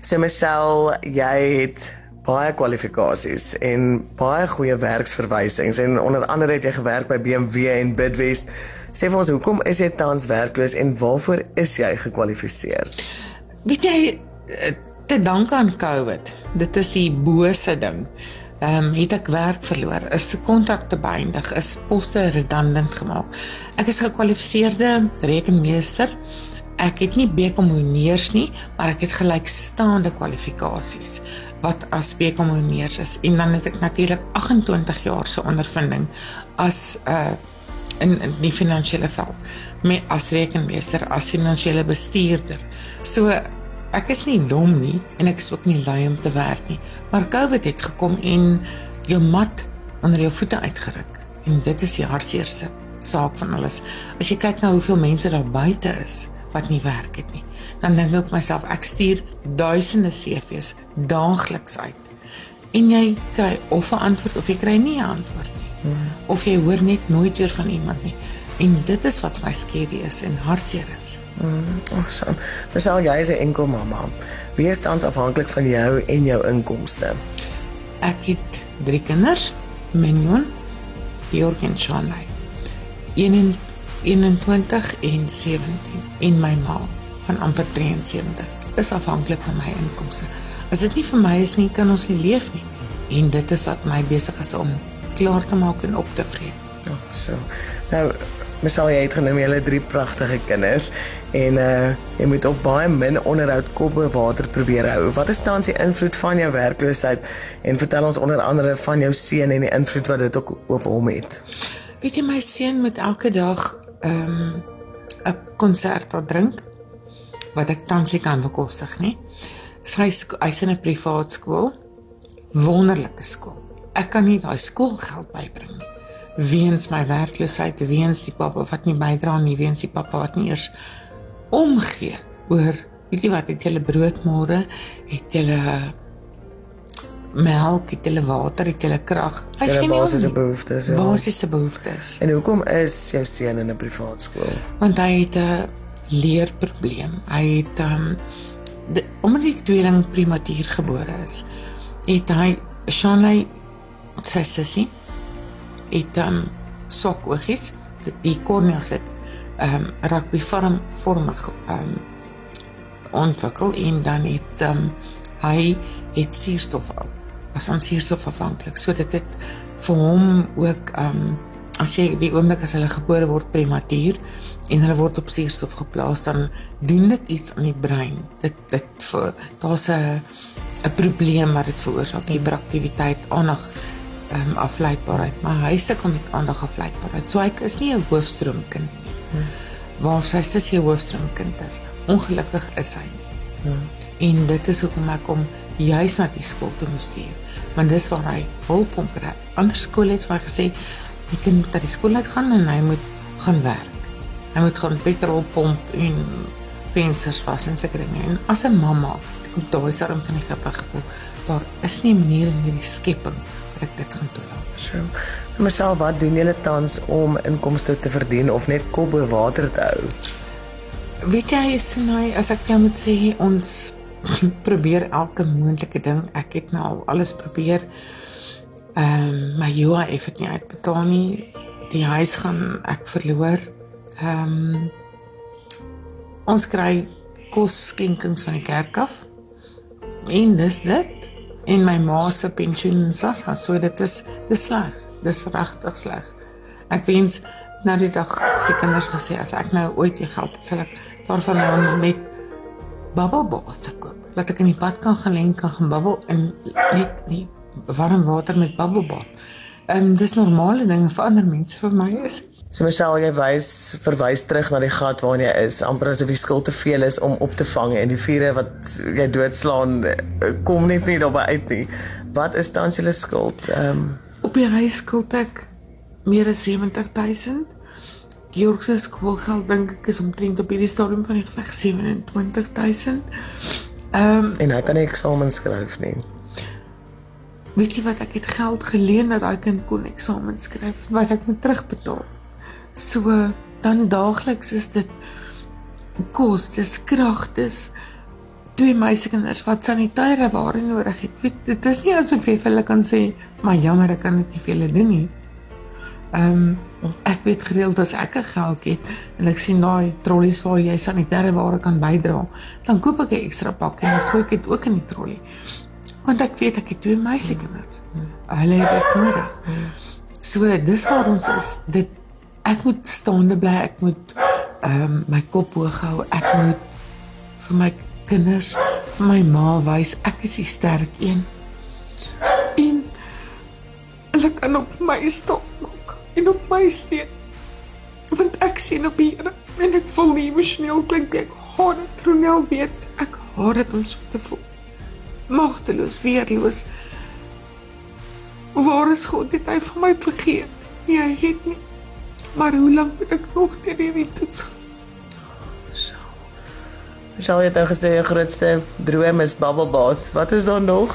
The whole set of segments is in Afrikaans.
So Michelle, jy het baie kwalifikasies en baie goeie werksverwysings en onder andere het jy gewerk by BMW en Bidwest. Sê vir ons, hoekom is jy tans werkloos en waarvoor is jy gekwalifiseer? Weet jy eh, te danke aan COVID. Dit is die bose ding. Ehm um, het ek werk verloor, is kontrakte beëindig, is poste redundant gemaak. Ek is gekwalifiseerde rekenmeester. Ek het nie bekommoneers nie, maar ek het gelykstaande kwalifikasies wat as bekommoneers is en dan het ek natuurlik 28 jaar se ondervinding as 'n uh, in, in die finansiële veld met as rekenmeester, as finansiële bestuurder. So ek is nie dom nie en ek is ook nie lui om te werk nie. Maar COVID het gekom en jou mat onder jou voete uitgeruk en dit is die hartseerste saak van alles. As jy kyk na hoeveel mense daar buite is wat nie werk het nie, dan dink ek myself ek stuur duisende CV's daagliks uit. En jy kry of 'n antwoord of jy kry nie 'n antwoord nie. Hmm. Of jy hoor net nooit weer van iemand nie. En dit is wat my skedie is en hartseer is. Mm, awesome. Dis al jy is 'n enkel mamma. Wie is tans afhanklik van jou en jou inkomste? Ek het 3 kinders, Menyon, Georg en Shanley. 21 en 17 en my ma van amper 73 is afhanklik van my inkomste. As dit nie vir my is nie, kan ons nie leef nie. En dit is wat my besig is om klaar te maak en op te vreet. Ja, oh, so. Nou Mesal jy het genoem jy het drie pragtige kinders en uh jy moet op baie min onderhoud kop bo water probeer hou. Wat is tans die invloed van jou werkloosheid en vertel ons onder andere van jou seun en die invloed wat dit ook op hom het. Weet jy my seun moet elke dag ehm um, 'n konsert daar drink wat ek tans nie kan bekostig nie. Sy hy's in 'n privaat skool. Wonderlike skool. Ek kan nie daai skoolgeld bybring weens my werkloosheid, weens die pappa wat nie bydra nie, weens die pappa wat nie eers omgee oor weet jy wat het julle brood môre, het julle melk, het julle water, het julle krag. Hy het basiese behoeftes. Ja. Basiese behoeftes. En hoekom is jou seun in 'n privaat skool? Want hy het 'n leerprobleem. Hy het um de, omdat die tweeling prematuur gebore is, het hy Shanley sy sussie het um sok oogies die korneels het um rugby vorm vormig um ontwikkel en dan het um hy het suurstof af was aan suurstof afhanklik so dit het vir hom ook um as jy die oomblik as hulle gebore word prematuur en hulle word op suurstof geplaas dan doen dit iets aan die brein dit dit vir daar's 'n 'n probleem wat dit veroorsaak hiperaktiwiteit aandag um, afleidbaarheid, maar hy sukkel met aandag afleidbaarheid. So hy is nie 'n hoofstroomkind nie. Hmm. Waar sy sussie hoofstroomkind is. Ongelukkig is hy nie. Hmm. En dit is hoekom ek hom juis na die skool toe moes stuur. Want dis waar hy hulp kon kry. Ander skole het vir my gesê jy kan na die skool uit gaan en hy moet gaan werk. Hy moet gaan petrol pomp en vensters vas en sulke dinge. En as 'n mamma, ek kom daai sarm van die gevoel, daar is nie 'n manier in hierdie skepping dat ek dit gaan toelaat. So, myself wat doen julle tans om inkomste te verdien of net kop bo water te hou? Weet jy is my as ek jou moet sê ons probeer elke moontlike ding. Ek het nou al alles probeer. Ehm um, my Joa het nie uitbetaal nie. Die huis gaan ek verloor. Ehm um, ons kry kos skenkings van die kerk af. En dis dit en my ma se pensioen sassa so dit is dis sleg dis regtig sleg ek wens nou die dag die kinders gesê as ek nou ooit die geld het sal ek daarvan nou met bubble bath te koop laat ek in die bad kan gelê kan gaan bubbel en net nie warm water met bubble bath en um, dis normale dinge vir ander mense vir my is So Michelle, jy wys verwys terug na die gat waarin jy is, amper asof die skuld te veel is om op te vang en die vure wat jy doodslaan kom net nie daarby uit nie. Wat is dan julle skuld? Ehm um... op die huis skuld ek meer as 70000. Georg se skoolgeld dink ek is omtrent op hierdie stadium van die geveg 27000. Ehm um, en hy kan nie eksamen skryf nie. Weet jy wat ek het geld geleen dat hy kan kon eksamen skryf wat ek moet terugbetaal. So dan daagliks is dit kos, dis krag, dis twee meisiekinders wat sanitêre ware nodig het. Weet, dit is nie asof jy vir hulle kan sê, "Maar jammer, ek kan dit nie vir julle doen nie." Ehm um, ek weet gereeld as ek 'n geld het en ek sien daai trollies waar jy sanitêre ware kan bydra, dan koop ek 'n ekstra pak en gooi ek dit ook in die trollie. Want ek weet ek het twee meisiekinders. Hulle het dit nodig. So dis waar ons is. Dit ek moet staande bly, ek moet ehm um, my kop hoog hou. Ek moet vir my kinders, vir my ma wys ek is die sterk een. En hulle kan op my staan en op my steun. Want ek sien op hier en ek voel nie emosioneel klink ek haat dit Ronel weet ek haat dit om so te voel. Magteloos, weerloos. Waar is God het hy van my vergeet? Nee, hy het nie. Maar hoe lank moet ek nog teen hierdie toets? So. Sal jy dan gesê jou grootste droom is bubble bath? Wat is daar nog?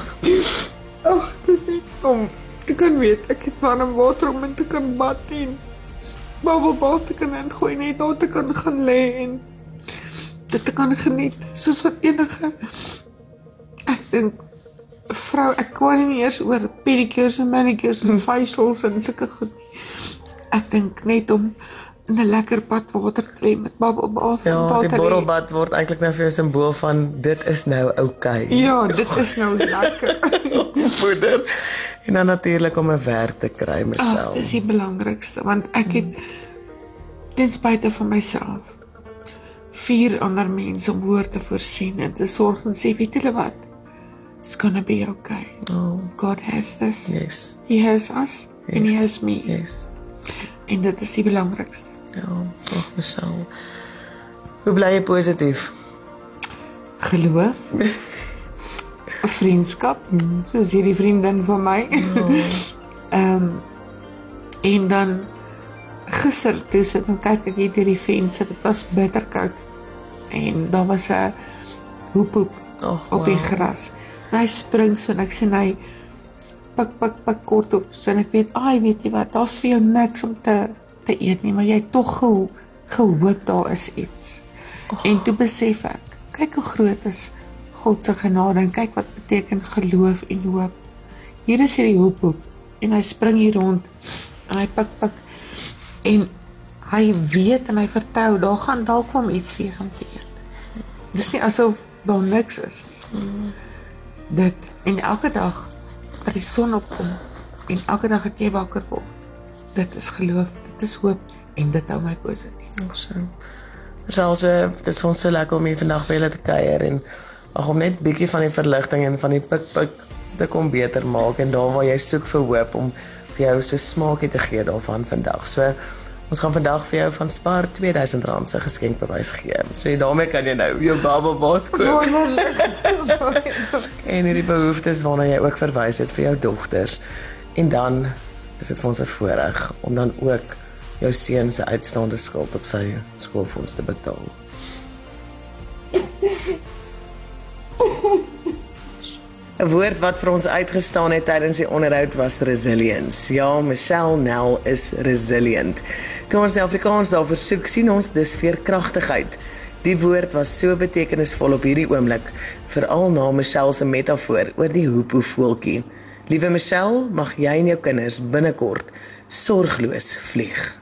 Ag, dis net om Ek kan weet ek het warm water om in te kan bad en bubble bath te kan ingooi net daar te kan gaan lê en dit te kan geniet soos wat enige ek dink vrou ek kon nie eers oor pedicures en manicures en facials en sulke goed ek dink net om in 'n lekker bad water te lê met bubble bath ja, en die borrelbad word eintlik nou vir jou simbool van dit is nou oukei. Okay. Ja, dit is nou lekker. Moeder. En dan natuurlik om 'n werk te kry myself. Dit is die belangrikste want ek het ten spyte van myself vier ander mense om woord te voorsien en te sorg en sê weet julle wat? It's going to be okay. Oh, God has this. Yes. He has us yes. and he has me. Yes. En dit is die belangrikste. Ja, tog myself. Hoe bly jy positief? Geloof. vriendskap soos hierdie vriendin van my. Ehm um, en dan gister toe sit en kyk ek hier deur die venster. Dit was bitterkoud. En daar was 'n hoep hoep oh, op die wow. gras. En hy spring so en ek sien hy pik pik pik kort op. So en ek weet, "Ag, weet jy wat? Daar's vir jou niks om te te eet nie, maar jy tog gehoop, gehoop daar is iets." Oh. En toe besef ek, kyk hoe groot is God se genade en kyk wat beteken geloof en hoop. Hier is hierdie hoop en hy spring hier rond en hy pik pik en hy weet en hy vertrou daar gaan dalk van iets wees om te eet. Dis nie asof daar niks is nie. Dit en elke dag dat die son opkom en elke dag dat jy wakker word. Dit is geloof, dit is hoop en dit hou my positief. Awesome. Selfs dit is ons so lekker om hier vandag by julle te kuier en ag om net bietjie van die verligting en van die pik pik te kom beter maak en daar waar jy soek vir hoop om vir jou so smaakie te gee daarvan vandag. So ons gaan vandag vir jou van Spar R2000 se geskenkbewys gee. So daarmee kan jy nou jou bubble bath koop. en hierdie behoeftes waarna jy ook verwys het vir jou dogters. En dan is dit vir ons 'n voorreg om dan ook jou seun se uitstaande skuld op sy skoolfonds te betaal. 'n Woord wat vir ons uitgestaan het tydens die onderhoud was resilience. Ja, Michelle Nel is resilient. Toe ons die Afrikaans daarvoor soek, sien ons dis veerkragtigheid. Die woord was so betekenisvol op hierdie oomblik, veral na Michelle se metafoor oor die hoepoevoeltjie. Liewe Michelle, mag jy en jou kinders binnekort sorgloos vlieg.